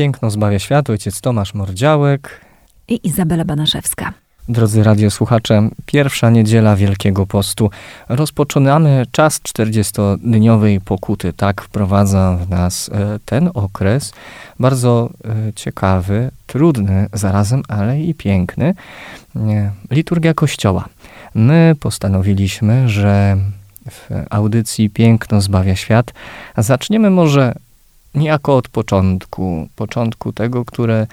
Piękno zbawia świat, ojciec Tomasz Mordziałek. I Izabela Banaszewska. Drodzy radiosłuchacze, pierwsza niedziela Wielkiego Postu. Rozpoczynamy czas 40-dniowej pokuty. Tak wprowadza w nas e, ten okres, bardzo e, ciekawy, trudny zarazem, ale i piękny. Liturgia Kościoła. My postanowiliśmy, że w audycji Piękno zbawia świat zaczniemy może niejako od początku, początku tego, które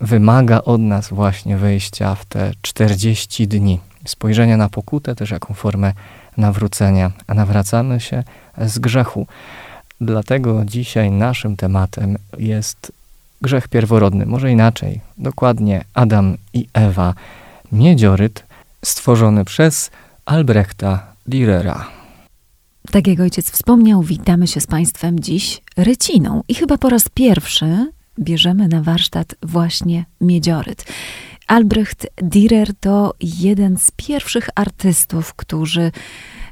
wymaga od nas właśnie wejścia w te 40 dni. Spojrzenia na pokutę też jako formę nawrócenia, a nawracamy się z grzechu. Dlatego dzisiaj naszym tematem jest grzech pierworodny, może inaczej, dokładnie Adam i Ewa, miedzioryt stworzony przez Albrechta Dürera. Tak jak ojciec wspomniał, witamy się z Państwem dziś ryciną i chyba po raz pierwszy bierzemy na warsztat właśnie miedzioryt. Albrecht Dürer to jeden z pierwszych artystów, którzy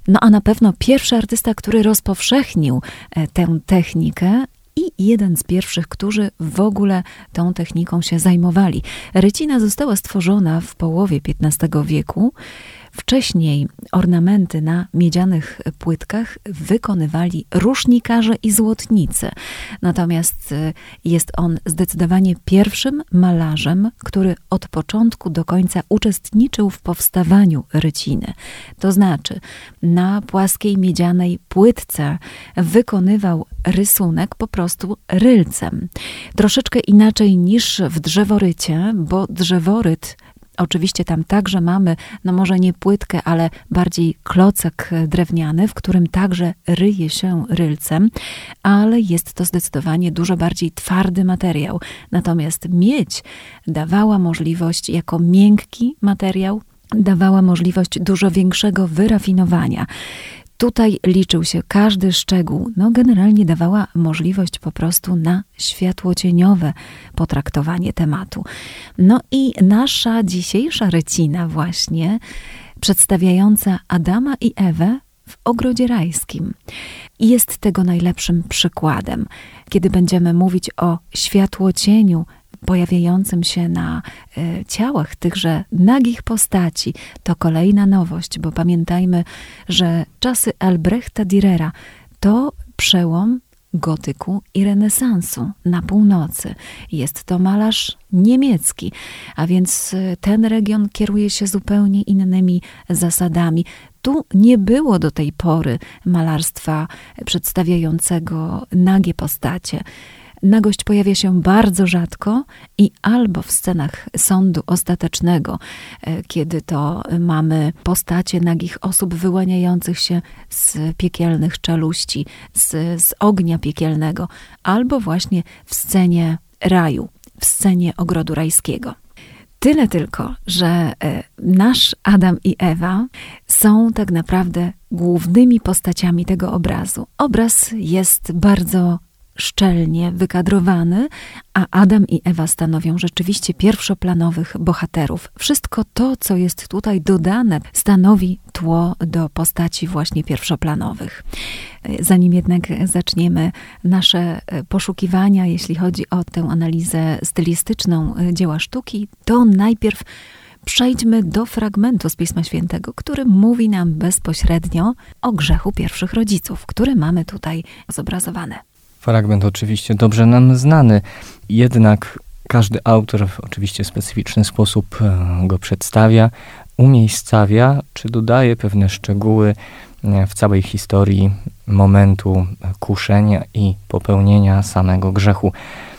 no a na pewno pierwszy artysta, który rozpowszechnił e, tę technikę i jeden z pierwszych, którzy w ogóle tą techniką się zajmowali. Rycina została stworzona w połowie XV wieku Wcześniej ornamenty na miedzianych płytkach wykonywali rusznikarze i złotnicy. Natomiast y, jest on zdecydowanie pierwszym malarzem, który od początku do końca uczestniczył w powstawaniu ryciny. To znaczy, na płaskiej miedzianej płytce wykonywał rysunek po prostu rylcem. Troszeczkę inaczej niż w drzeworycie, bo drzeworyt Oczywiście tam także mamy, no może nie płytkę, ale bardziej klocek drewniany, w którym także ryje się rylcem, ale jest to zdecydowanie dużo bardziej twardy materiał. Natomiast miedź dawała możliwość jako miękki materiał, dawała możliwość dużo większego wyrafinowania. Tutaj liczył się każdy szczegół. No, generalnie dawała możliwość po prostu na światłocieniowe potraktowanie tematu. No i nasza dzisiejsza recina właśnie przedstawiająca Adama i Ewę w ogrodzie rajskim. Jest tego najlepszym przykładem, kiedy będziemy mówić o światłocieniu pojawiającym się na e, ciałach tychże nagich postaci, to kolejna nowość, bo pamiętajmy, że czasy Albrechta Dürera to przełom gotyku i renesansu na północy. Jest to malarz niemiecki, a więc e, ten region kieruje się zupełnie innymi zasadami. Tu nie było do tej pory malarstwa przedstawiającego nagie postacie. Nagość pojawia się bardzo rzadko i albo w scenach sądu ostatecznego, e, kiedy to mamy postacie nagich osób wyłaniających się z piekielnych czeluści, z, z ognia piekielnego, albo właśnie w scenie raju, w scenie ogrodu rajskiego. Tyle tylko, że e, nasz Adam i Ewa są tak naprawdę głównymi postaciami tego obrazu. Obraz jest bardzo szczelnie wykadrowany, a Adam i Ewa stanowią rzeczywiście pierwszoplanowych bohaterów. Wszystko to, co jest tutaj dodane, stanowi tło do postaci właśnie pierwszoplanowych. Zanim jednak zaczniemy nasze poszukiwania, jeśli chodzi o tę analizę stylistyczną dzieła sztuki, to najpierw przejdźmy do fragmentu z Pisma Świętego, który mówi nam bezpośrednio o grzechu pierwszych rodziców, który mamy tutaj zobrazowane. Fragment oczywiście dobrze nam znany, jednak każdy autor w oczywiście specyficzny sposób e, go przedstawia, umiejscawia czy dodaje pewne szczegóły e, w całej historii momentu kuszenia i popełnienia samego grzechu.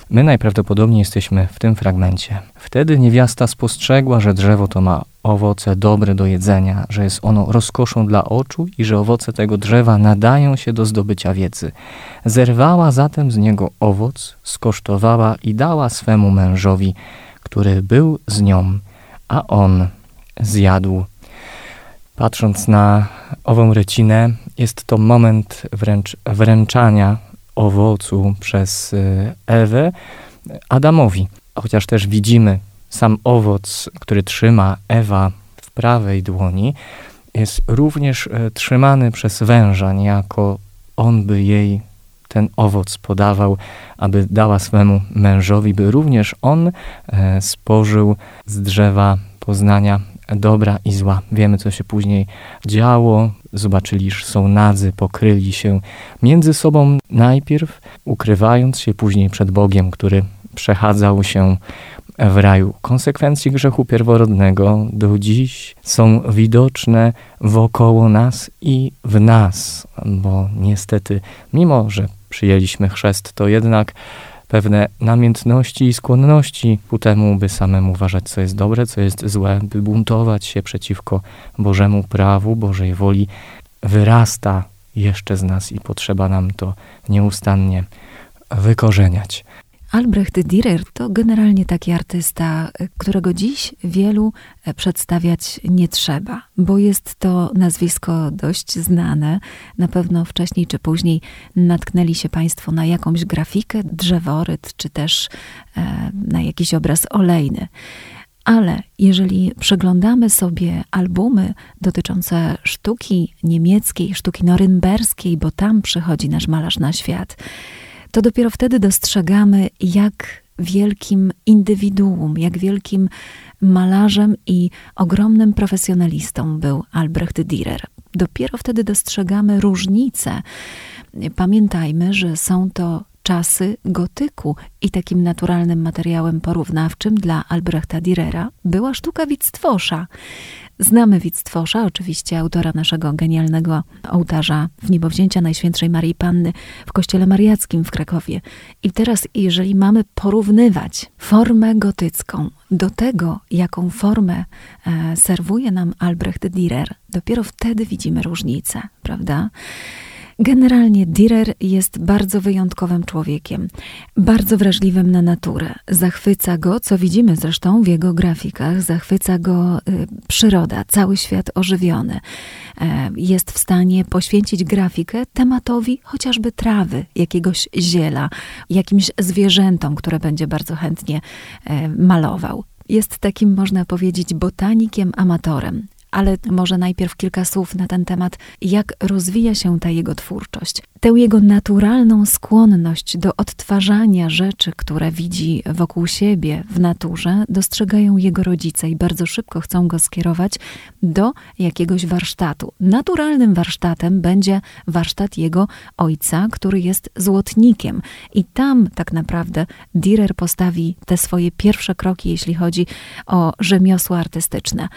My najprawdopodobniej jesteśmy w tym fragmencie. Wtedy niewiasta spostrzegła, że drzewo to ma owoce dobre do jedzenia, że jest ono rozkoszą dla oczu i że owoce tego drzewa nadają się do zdobycia wiedzy. Zerwała zatem z niego owoc, skosztowała i dała swemu mężowi, który był z nią, a on zjadł. Patrząc na ową recinę, jest to moment wręcz wręczania owocu przez y, Ewę Adamowi. Chociaż też widzimy sam owoc, który trzyma Ewa w prawej dłoni, jest również e, trzymany przez węża, niejako on by jej ten owoc podawał, aby dała swemu mężowi, by również on e, spożył z drzewa poznania dobra i zła. Wiemy, co się później działo. Zobaczyli, że są nadzy, pokryli się między sobą najpierw, ukrywając się później przed Bogiem, który przechadzał się w raju. Konsekwencje grzechu pierworodnego do dziś są widoczne wokoło nas i w nas, bo niestety, mimo że przyjęliśmy chrzest, to jednak pewne namiętności i skłonności ku temu, by samemu uważać, co jest dobre, co jest złe, by buntować się przeciwko Bożemu prawu, Bożej woli, wyrasta jeszcze z nas i potrzeba nam to nieustannie wykorzeniać. Albrecht Dürer to generalnie taki artysta, którego dziś wielu e, przedstawiać nie trzeba, bo jest to nazwisko dość znane. Na pewno wcześniej czy później natknęli się Państwo na jakąś grafikę, drzeworyt, czy też e, na jakiś obraz olejny. Ale jeżeli przeglądamy sobie albumy dotyczące sztuki niemieckiej, sztuki norymberskiej, bo tam przychodzi nasz malarz na świat, to dopiero wtedy dostrzegamy, jak wielkim indywiduum, jak wielkim malarzem i ogromnym profesjonalistą był Albrecht Dürer. Dopiero wtedy dostrzegamy różnice. Pamiętajmy, że są to czasy gotyku i takim naturalnym materiałem porównawczym dla Albrechta Dürera była sztuka Wittstwosza. Znamy Wittstwosza, oczywiście autora naszego genialnego ołtarza w niebowzięcia Najświętszej Marii Panny w kościele mariackim w Krakowie. I teraz, jeżeli mamy porównywać formę gotycką do tego, jaką formę e, serwuje nam Albrecht Dürer, dopiero wtedy widzimy różnicę, prawda? Generalnie Dürer jest bardzo wyjątkowym człowiekiem, bardzo wrażliwym na naturę. Zachwyca go, co widzimy zresztą w jego grafikach, zachwyca go y, przyroda, cały świat ożywiony. E, jest w stanie poświęcić grafikę tematowi chociażby trawy, jakiegoś ziela, jakimś zwierzętom, które będzie bardzo chętnie e, malował jest takim, można powiedzieć, botanikiem, amatorem ale może najpierw kilka słów na ten temat, jak rozwija się ta jego twórczość. Tę jego naturalną skłonność do odtwarzania rzeczy, które widzi wokół siebie w naturze, dostrzegają jego rodzice i bardzo szybko chcą go skierować do jakiegoś warsztatu. Naturalnym warsztatem będzie warsztat jego ojca, który jest złotnikiem. I tam tak naprawdę Dürer postawi te swoje pierwsze kroki, jeśli chodzi o rzemiosło artystyczne.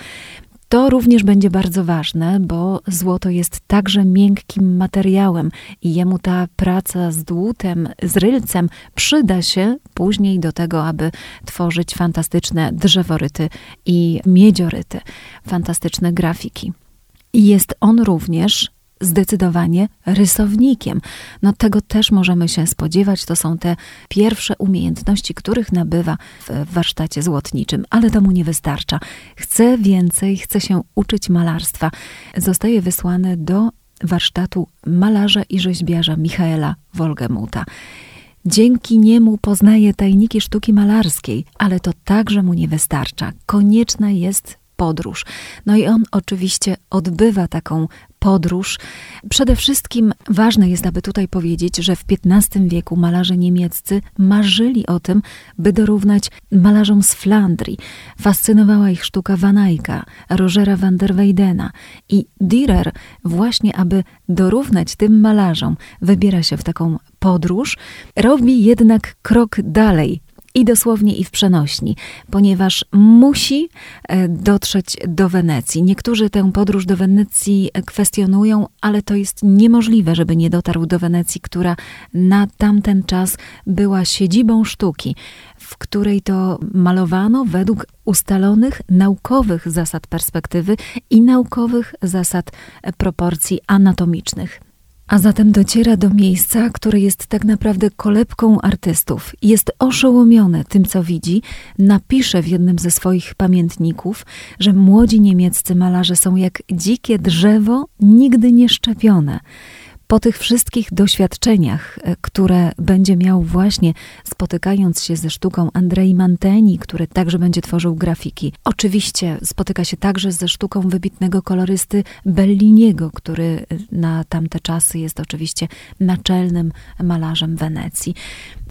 To również będzie bardzo ważne, bo złoto jest także miękkim materiałem i jemu ta praca z dłutem, z rylcem przyda się później do tego, aby tworzyć fantastyczne drzeworyty i miedzioryty, fantastyczne grafiki. Jest on również zdecydowanie rysownikiem. No tego też możemy się spodziewać. To są te pierwsze umiejętności, których nabywa w warsztacie złotniczym, ale to mu nie wystarcza. Chce więcej, chce się uczyć malarstwa. Zostaje wysłany do warsztatu malarza i rzeźbiarza Michaela Wolgemuta. Dzięki niemu poznaje tajniki sztuki malarskiej, ale to także mu nie wystarcza. Konieczna jest podróż. No i on oczywiście odbywa taką podróż. Przede wszystkim ważne jest, aby tutaj powiedzieć, że w XV wieku malarze niemieccy marzyli o tym, by dorównać malarzom z Flandrii. Fascynowała ich sztuka Van Eycka, Rogera van der Weydena i Dürer właśnie, aby dorównać tym malarzom, wybiera się w taką podróż, robi jednak krok dalej i dosłownie, i w przenośni, ponieważ musi e, dotrzeć do Wenecji. Niektórzy tę podróż do Wenecji kwestionują, ale to jest niemożliwe, żeby nie dotarł do Wenecji, która na tamten czas była siedzibą sztuki, w której to malowano według ustalonych naukowych zasad perspektywy i naukowych zasad proporcji anatomicznych. A zatem dociera do miejsca, które jest tak naprawdę kolebką artystów. Jest oszołomiony tym, co widzi. Napisze w jednym ze swoich pamiętników, że młodzi niemieccy malarze są jak dzikie drzewo, nigdy nie szczepione po tych wszystkich doświadczeniach, e, które będzie miał właśnie spotykając się ze sztuką Andrei Manteni, który także będzie tworzył grafiki. Oczywiście spotyka się także ze sztuką wybitnego kolorysty Belliniego, który na tamte czasy jest oczywiście naczelnym malarzem Wenecji.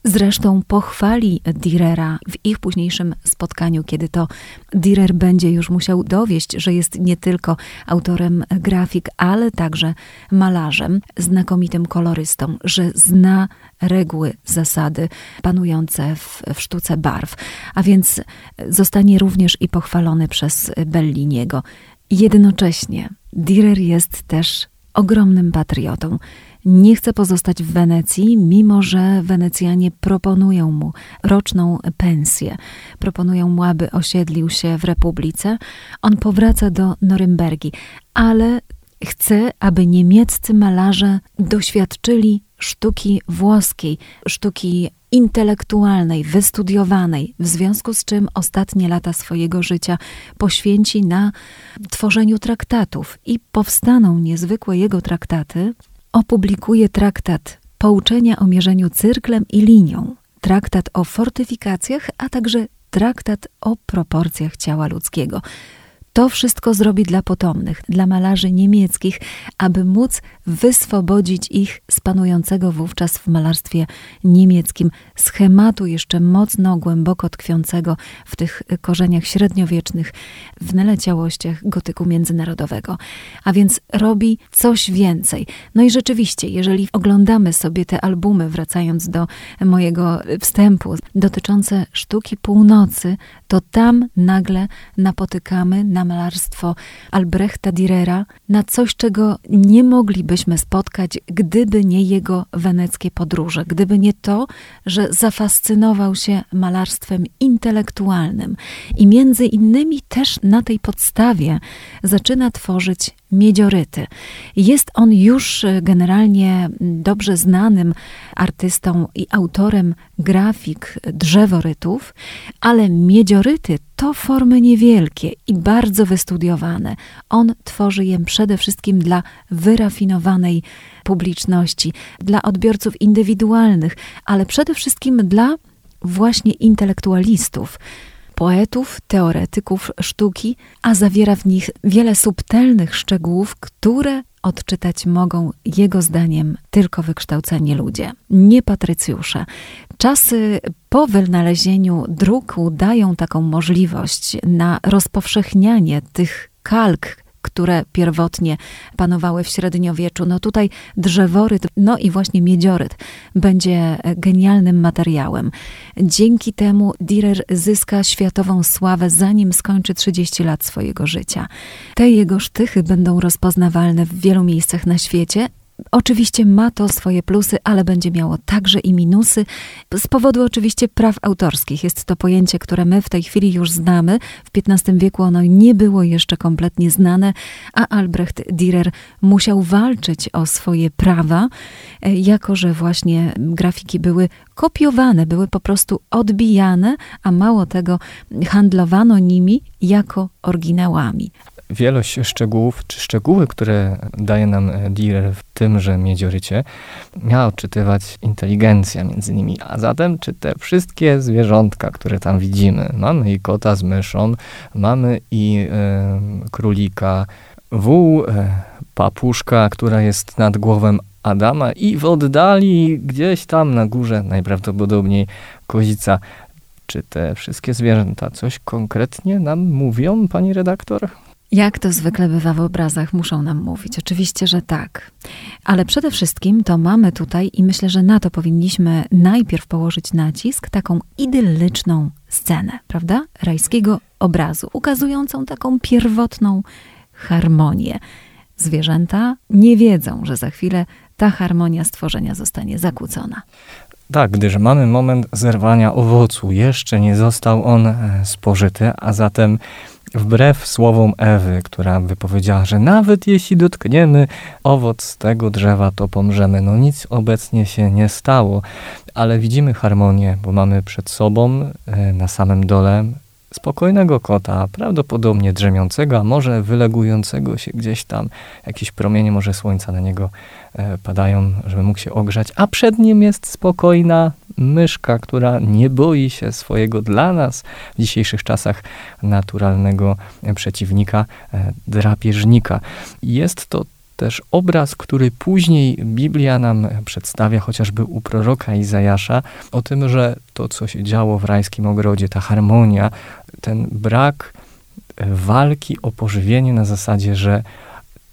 Zresztą pochwali Direra w ich późniejszym spotkaniu, kiedy to Direr będzie już musiał dowieść, że jest nie tylko autorem grafik, ale także malarzem, znakomitym kolorystą, że zna reguły, zasady panujące w, w sztuce barw, a więc zostanie również i pochwalony przez Belliniego. Jednocześnie Direr jest też ogromnym patriotą nie chce pozostać w Wenecji, mimo że Wenecjanie proponują mu roczną pensję. Proponują mu, aby osiedlił się w Republice. On powraca do Norymbergi, ale chce, aby niemieccy malarze doświadczyli sztuki włoskiej, sztuki intelektualnej, wystudiowanej, w związku z czym ostatnie lata swojego życia poświęci na tworzeniu traktatów i powstaną niezwykłe jego traktaty, opublikuje traktat Pouczenia o mierzeniu cyrklem i linią, traktat o fortyfikacjach, a także traktat o proporcjach ciała ludzkiego. To wszystko zrobi dla potomnych, dla malarzy niemieckich, aby móc wyswobodzić ich z panującego wówczas w malarstwie niemieckim schematu jeszcze mocno głęboko tkwiącego w tych korzeniach średniowiecznych, w naleciałościach gotyku międzynarodowego. A więc robi coś więcej. No i rzeczywiście, jeżeli oglądamy sobie te albumy, wracając do mojego wstępu, dotyczące sztuki północy, to tam nagle napotykamy na malarstwo Albrechta Dürera, na coś, czego nie moglibyśmy spotkać, gdyby nie jego weneckie podróże, gdyby nie to, że zafascynował się malarstwem intelektualnym. I między innymi też na tej podstawie zaczyna tworzyć miedzioryty. Jest on już e, generalnie dobrze znanym artystą i autorem grafik drzeworytów, ale miedzioryty to formy niewielkie i bardzo wystudiowane. On tworzy je przede wszystkim dla wyrafinowanej publiczności, dla odbiorców indywidualnych, ale przede wszystkim dla właśnie intelektualistów poetów, teoretyków sztuki, a zawiera w nich wiele subtelnych szczegółów, które odczytać mogą jego zdaniem tylko wykształceni ludzie, nie patrycjusze. Czasy po wynalezieniu druku dają taką możliwość na rozpowszechnianie tych kalk, które pierwotnie panowały w średniowieczu. No tutaj drzeworyt, no i właśnie miedzioryt będzie genialnym materiałem. Dzięki temu Dürer zyska światową sławę, zanim skończy 30 lat swojego życia. Te jego sztychy będą rozpoznawalne w wielu miejscach na świecie, Oczywiście ma to swoje plusy, ale będzie miało także i minusy. Z powodu oczywiście praw autorskich. Jest to pojęcie, które my w tej chwili już znamy. W XV wieku ono nie było jeszcze kompletnie znane, a Albrecht Dürer musiał walczyć o swoje prawa, e, jako że właśnie grafiki były kopiowane, były po prostu odbijane, a mało tego handlowano nimi jako oryginałami wielość szczegółów, czy szczegóły, które daje nam dealer w tymże miedziorycie, miała odczytywać inteligencja między nimi. A zatem, czy te wszystkie zwierzątka, które tam widzimy, mamy i kota z myszą, mamy i e, królika, wół, e, papuszka, która jest nad głową Adama i w oddali, gdzieś tam na górze, najprawdopodobniej kozica. Czy te wszystkie zwierzęta coś konkretnie nam mówią, pani redaktor? Jak to zwykle bywa w obrazach, muszą nam mówić. Oczywiście, że tak. Ale przede wszystkim to mamy tutaj, i myślę, że na to powinniśmy najpierw położyć nacisk, taką idyllyczną scenę, prawda? Rajskiego obrazu, ukazującą taką pierwotną harmonię. Zwierzęta nie wiedzą, że za chwilę ta harmonia stworzenia zostanie zakłócona. Tak, gdyż mamy moment zerwania owocu. Jeszcze nie został on e, spożyty, a zatem wbrew słowom Ewy, która wypowiedziała, że nawet jeśli dotkniemy owoc tego drzewa, to pomrzemy. No nic obecnie się nie stało, ale widzimy harmonię, bo mamy przed sobą e, na samym dole spokojnego kota, prawdopodobnie drzemiącego, a może wylegującego się gdzieś tam, jakieś promienie może słońca na niego e, padają, żeby mógł się ogrzać, a przed nim jest spokojna myszka, która nie boi się swojego dla nas w dzisiejszych czasach naturalnego przeciwnika, e, drapieżnika. Jest to też obraz, który później Biblia nam przedstawia, chociażby u proroka Izajasza, o tym, że to, co się działo w rajskim ogrodzie, ta harmonia, ten brak walki o pożywienie na zasadzie, że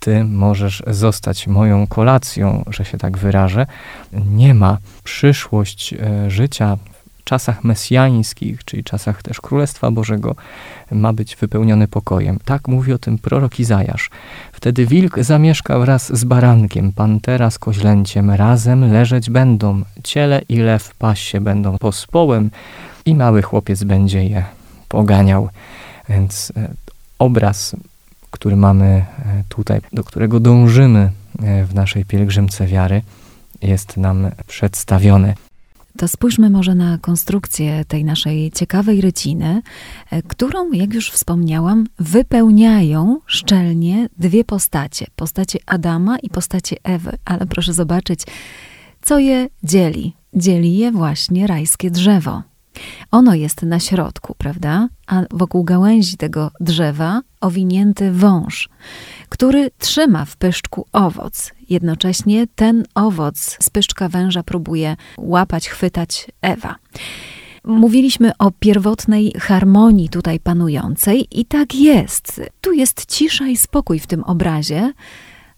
ty możesz zostać moją kolacją, że się tak wyrażę, nie ma. Przyszłość e, życia czasach mesjańskich, czyli czasach też Królestwa Bożego, ma być wypełniony pokojem. Tak mówi o tym prorok Izajasz. Wtedy wilk zamieszka wraz z barankiem, pantera z koźlęciem, razem leżeć będą, ciele i lew paść się będą pospołem i mały chłopiec będzie je poganiał. Więc e, obraz, który mamy e, tutaj, do którego dążymy e, w naszej pielgrzymce wiary, jest nam przedstawiony. To spójrzmy może na konstrukcję tej naszej ciekawej ryciny, którą, jak już wspomniałam, wypełniają szczelnie dwie postacie: postacie Adama i postacie Ewy. Ale proszę zobaczyć, co je dzieli. Dzieli je właśnie rajskie drzewo. Ono jest na środku, prawda? A wokół gałęzi tego drzewa owinięty wąż, który trzyma w pyszczku owoc. Jednocześnie ten owoc z pyszczka węża próbuje łapać, chwytać Ewa. Mówiliśmy o pierwotnej harmonii tutaj panującej, i tak jest. Tu jest cisza i spokój w tym obrazie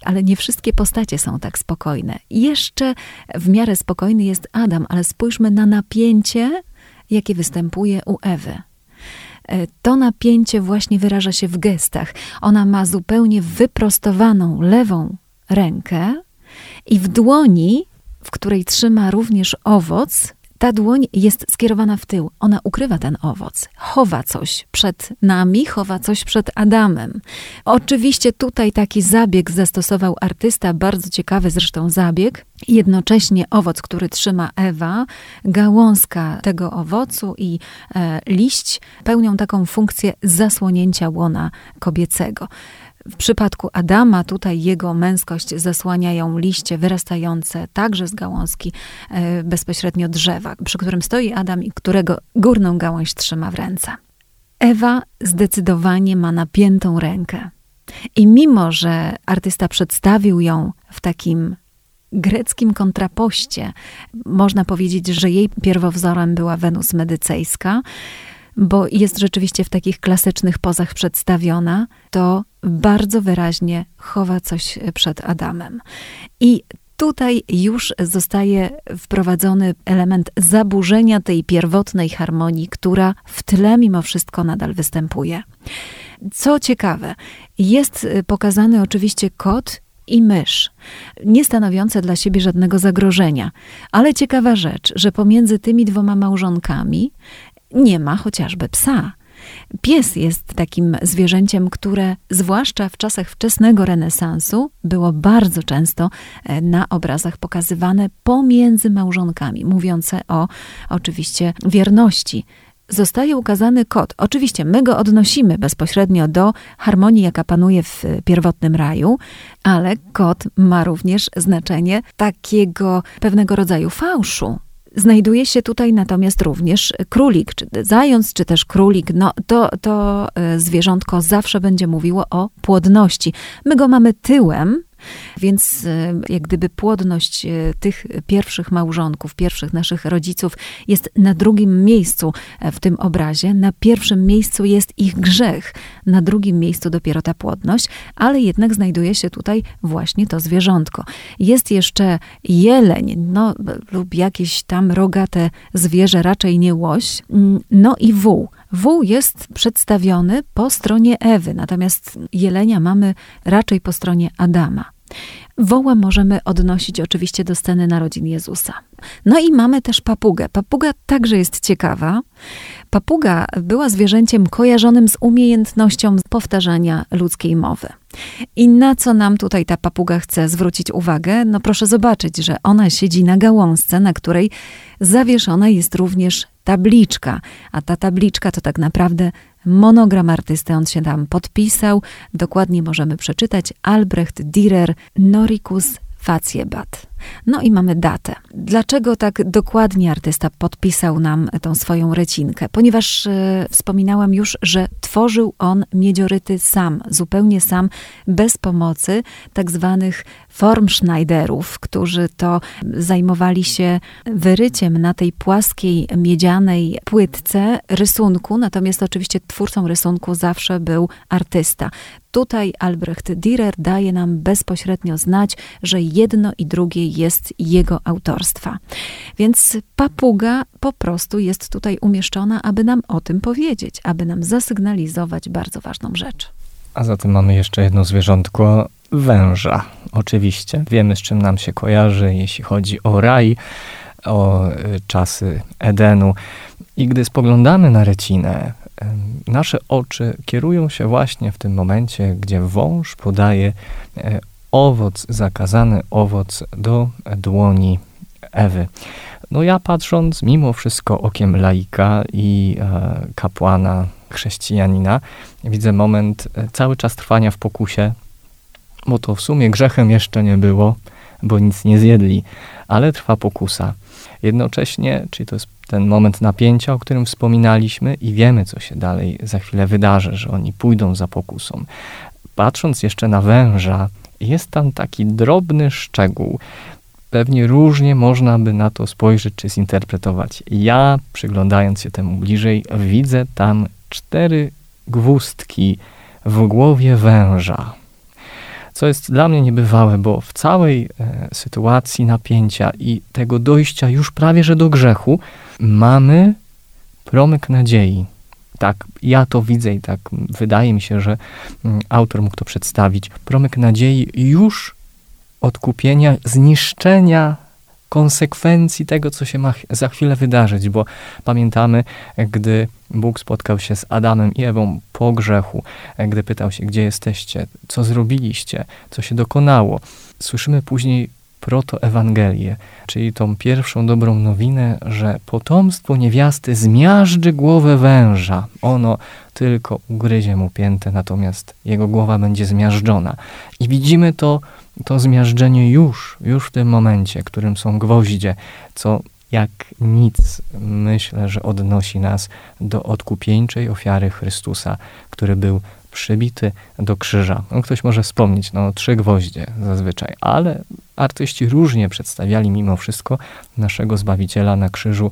ale nie wszystkie postacie są tak spokojne. Jeszcze w miarę spokojny jest Adam, ale spójrzmy na napięcie, jakie występuje u Ewy. E, to napięcie właśnie wyraża się w gestach. Ona ma zupełnie wyprostowaną lewą rękę i w dłoni, w której trzyma również owoc, ta dłoń jest skierowana w tył. Ona ukrywa ten owoc, chowa coś przed nami, chowa coś przed Adamem. Oczywiście tutaj taki zabieg zastosował artysta, bardzo ciekawy zresztą zabieg. Jednocześnie owoc, który trzyma Ewa, gałązka tego owocu i e, liść pełnią taką funkcję zasłonięcia łona kobiecego. W przypadku Adama tutaj jego męskość zasłaniają liście wyrastające także z gałązki e, bezpośrednio drzewa, przy którym stoi Adam i którego górną gałąź trzyma w ręce. Ewa zdecydowanie ma napiętą rękę. I mimo, że artysta przedstawił ją w takim greckim kontrapoście, można powiedzieć, że jej pierwowzorem była Wenus medycejska, bo jest rzeczywiście w takich klasycznych pozach przedstawiona, to bardzo wyraźnie chowa coś przed Adamem. I tutaj już zostaje wprowadzony element zaburzenia tej pierwotnej harmonii, która w tle mimo wszystko nadal występuje. Co ciekawe, jest pokazany oczywiście kot i mysz, nie stanowiące dla siebie żadnego zagrożenia. Ale ciekawa rzecz, że pomiędzy tymi dwoma małżonkami nie ma chociażby psa. Pies jest takim zwierzęciem, które zwłaszcza w czasach wczesnego renesansu było bardzo często e, na obrazach pokazywane pomiędzy małżonkami, mówiące o oczywiście wierności zostaje ukazany kot. Oczywiście my go odnosimy bezpośrednio do harmonii, jaka panuje w pierwotnym raju, ale kot ma również znaczenie takiego pewnego rodzaju fałszu. Znajduje się tutaj natomiast również królik, czy zając, czy też królik. No, to, to e, zwierzątko zawsze będzie mówiło o płodności. My go mamy tyłem, Więc e, jak gdyby płodność e, tych pierwszych małżonków, pierwszych naszych rodziców jest na drugim miejscu w tym obrazie. Na pierwszym miejscu jest ich grzech, na drugim miejscu dopiero ta płodność, ale jednak znajduje się tutaj właśnie to zwierzątko. Jest jeszcze jeleń, no lub jakieś tam rogate zwierzę, raczej nie łoś, mm, no i wół. Wół jest przedstawiony po stronie Ewy, natomiast jelenia mamy raczej po stronie Adama. Woła możemy odnosić oczywiście do sceny narodzin Jezusa. No i mamy też papugę. Papuga także jest ciekawa. Papuga była zwierzęciem kojarzonym z umiejętnością powtarzania ludzkiej mowy. I na co nam tutaj ta papuga chce zwrócić uwagę? No proszę zobaczyć, że ona siedzi na gałązce, na której zawieszona jest również tabliczka, a ta tabliczka to tak naprawdę monogram artysty. On się tam podpisał. Dokładnie możemy przeczytać Albrecht Dürer Noricus Faciebat. No i mamy datę. Dlaczego tak dokładnie artysta podpisał nam tą swoją recinkę? Ponieważ e, wspominałam już, że tworzył on miedzioryty sam, zupełnie sam, bez pomocy tak zwanych formschneiderów, którzy to zajmowali się wyryciem na tej płaskiej, miedzianej płytce rysunku, natomiast oczywiście twórcą rysunku zawsze był artysta. Tutaj Albrecht Dürer daje nam bezpośrednio znać, że jedno i drugie jest jego autorstwa. Więc papuga po prostu jest tutaj umieszczona, aby nam o tym powiedzieć, aby nam zasygnalizować bardzo ważną rzecz. A zatem mamy jeszcze jedno zwierzątko, węża. Oczywiście wiemy, z czym nam się kojarzy, jeśli chodzi o raj, o y, czasy Edenu. I gdy spoglądamy na recinę, nasze oczy kierują się właśnie w tym momencie, gdzie wąż podaje e, owoc, zakazany owoc do dłoni Ewy. No ja patrząc mimo wszystko okiem laika i e, kapłana, chrześcijanina, widzę moment e, cały czas trwania w pokusie, bo to w sumie grzechem jeszcze nie było, bo nic nie zjedli, ale trwa pokusa. Jednocześnie, czyli to jest ten moment napięcia, o którym wspominaliśmy, i wiemy, co się dalej za chwilę wydarzy, że oni pójdą za pokusą. Patrząc jeszcze na węża, jest tam taki drobny szczegół. Pewnie różnie można by na to spojrzeć czy zinterpretować. Ja, przyglądając się temu bliżej, widzę tam cztery gwózdki w głowie węża. Co jest dla mnie niebywałe, bo w całej e, sytuacji napięcia i tego dojścia już prawie że do grzechu mamy promyk nadziei. Tak, ja to widzę i tak wydaje mi się, że mm, autor mógł to przedstawić. Promyk nadziei już odkupienia, zniszczenia konsekwencji tego, co się ma za chwilę wydarzyć, bo pamiętamy, gdy Bóg spotkał się z Adamem i Ewą po grzechu, gdy pytał się, gdzie jesteście, co zrobiliście, co się dokonało. Słyszymy później protoewangelię, czyli tą pierwszą dobrą nowinę, że potomstwo niewiasty zmiażdży głowę węża. Ono tylko ugryzie mu piętę, natomiast jego głowa będzie zmiażdżona. I widzimy to, to zmiażdżenie już, już w tym momencie, którym są gwoździe, co jak nic myślę, że odnosi nas do odkupieńczej ofiary Chrystusa, który był przybity do krzyża. No, ktoś może wspomnieć, no trzy gwoździe zazwyczaj, ale artyści różnie przedstawiali mimo wszystko naszego Zbawiciela na krzyżu.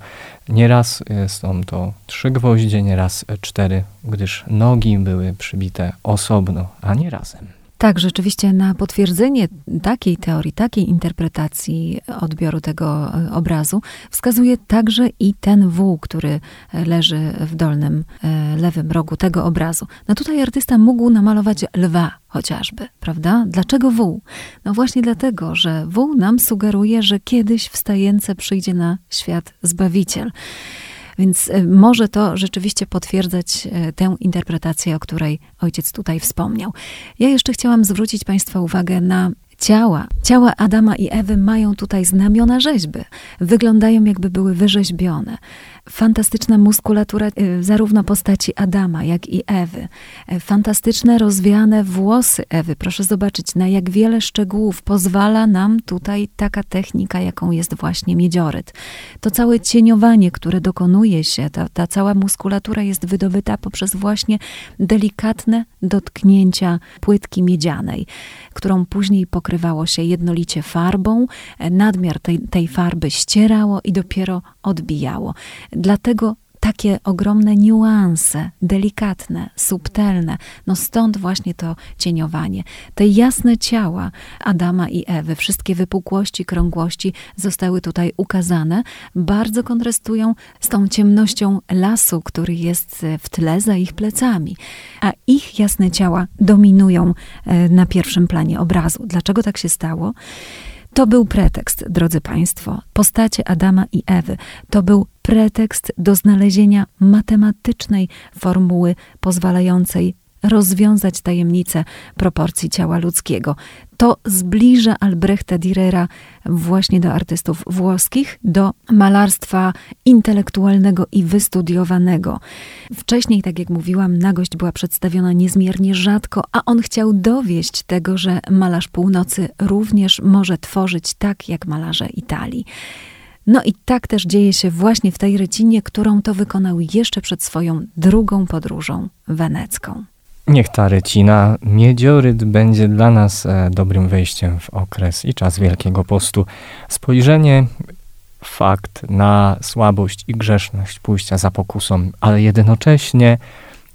Nieraz są to trzy gwoździe, nieraz cztery, gdyż nogi były przybite osobno, a nie razem. Tak, rzeczywiście na potwierdzenie takiej teorii, takiej interpretacji odbioru tego e, obrazu wskazuje także i ten wół, który leży w dolnym e, lewym rogu tego obrazu. No tutaj artysta mógł namalować lwa chociażby, prawda? Dlaczego wół? No właśnie dlatego, że wół nam sugeruje, że kiedyś wstające przyjdzie na świat Zbawiciel. Więc e, może to rzeczywiście potwierdzać e, tę interpretację, o której ojciec tutaj wspomniał. Ja jeszcze chciałam zwrócić Państwa uwagę na ciała. Ciała Adama i Ewy mają tutaj znamiona rzeźby. Wyglądają jakby były wyrzeźbione fantastyczna muskulatura y, zarówno postaci Adama, jak i Ewy. E, fantastyczne, rozwiane włosy Ewy. Proszę zobaczyć, na jak wiele szczegółów pozwala nam tutaj taka technika, jaką jest właśnie miedzioryt. To całe cieniowanie, które dokonuje się, ta, ta cała muskulatura jest wydobyta poprzez właśnie delikatne dotknięcia płytki miedzianej, którą później pokrywało się jednolicie farbą, nadmiar tej, tej farby ścierało i dopiero odbijało. Dlatego takie ogromne niuanse, delikatne, subtelne. No stąd właśnie to cieniowanie. Te jasne ciała Adama i Ewy, wszystkie wypukłości, krągłości zostały tutaj ukazane, bardzo kontrastują z tą ciemnością lasu, który jest w tle za ich plecami. A ich jasne ciała dominują e, na pierwszym planie obrazu. Dlaczego tak się stało? To był pretekst, drodzy Państwo, postacie Adama i Ewy. To był pretekst do znalezienia matematycznej formuły pozwalającej rozwiązać tajemnicę proporcji ciała ludzkiego. To zbliża Albrechta Dürera właśnie do artystów włoskich, do malarstwa intelektualnego i wystudiowanego. Wcześniej, tak jak mówiłam, nagość była przedstawiona niezmiernie rzadko, a on chciał dowieść tego, że malarz północy również może tworzyć tak jak malarze Italii. No i tak też dzieje się właśnie w tej rycinie, którą to wykonał jeszcze przed swoją drugą podróżą wenecką. Niech ta rycina, miedzioryt będzie dla nas e, dobrym wejściem w okres i czas Wielkiego Postu. Spojrzenie, fakt na słabość i grzeszność pójścia za pokusą, ale jednocześnie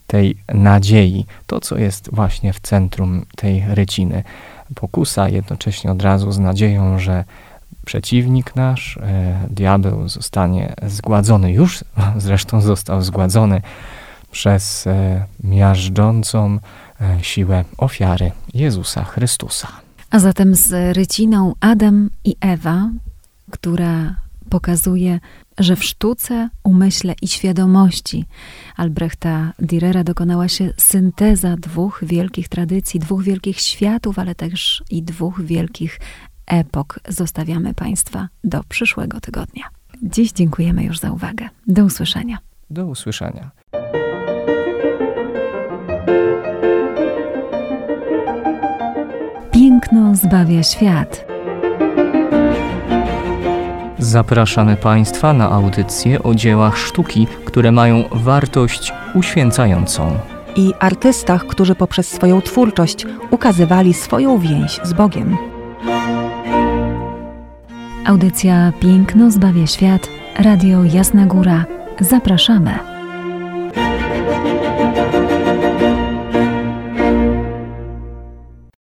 tej nadziei, to co jest właśnie w centrum tej ryciny. Pokusa jednocześnie od razu z nadzieją, że przeciwnik nasz, e, diabeł, zostanie zgładzony. Już zresztą został zgładzony przez e, miażdżącą e, siłę ofiary Jezusa Chrystusa. A zatem z ryciną Adam i Ewa, która pokazuje, że w sztuce, umyśle i świadomości Albrechta Dürera dokonała się synteza dwóch wielkich tradycji, dwóch wielkich światów, ale też i dwóch wielkich epok. Zostawiamy Państwa do przyszłego tygodnia. Dziś dziękujemy już za uwagę. Do usłyszenia. Do usłyszenia. Piękno zbawia świat. Zapraszamy Państwa na audycje o dziełach sztuki, które mają wartość uświęcającą. I artystach, którzy poprzez swoją twórczość ukazywali swoją więź z Bogiem. Audycja Piękno zbawia świat. Radio Jasna Góra. Zapraszamy.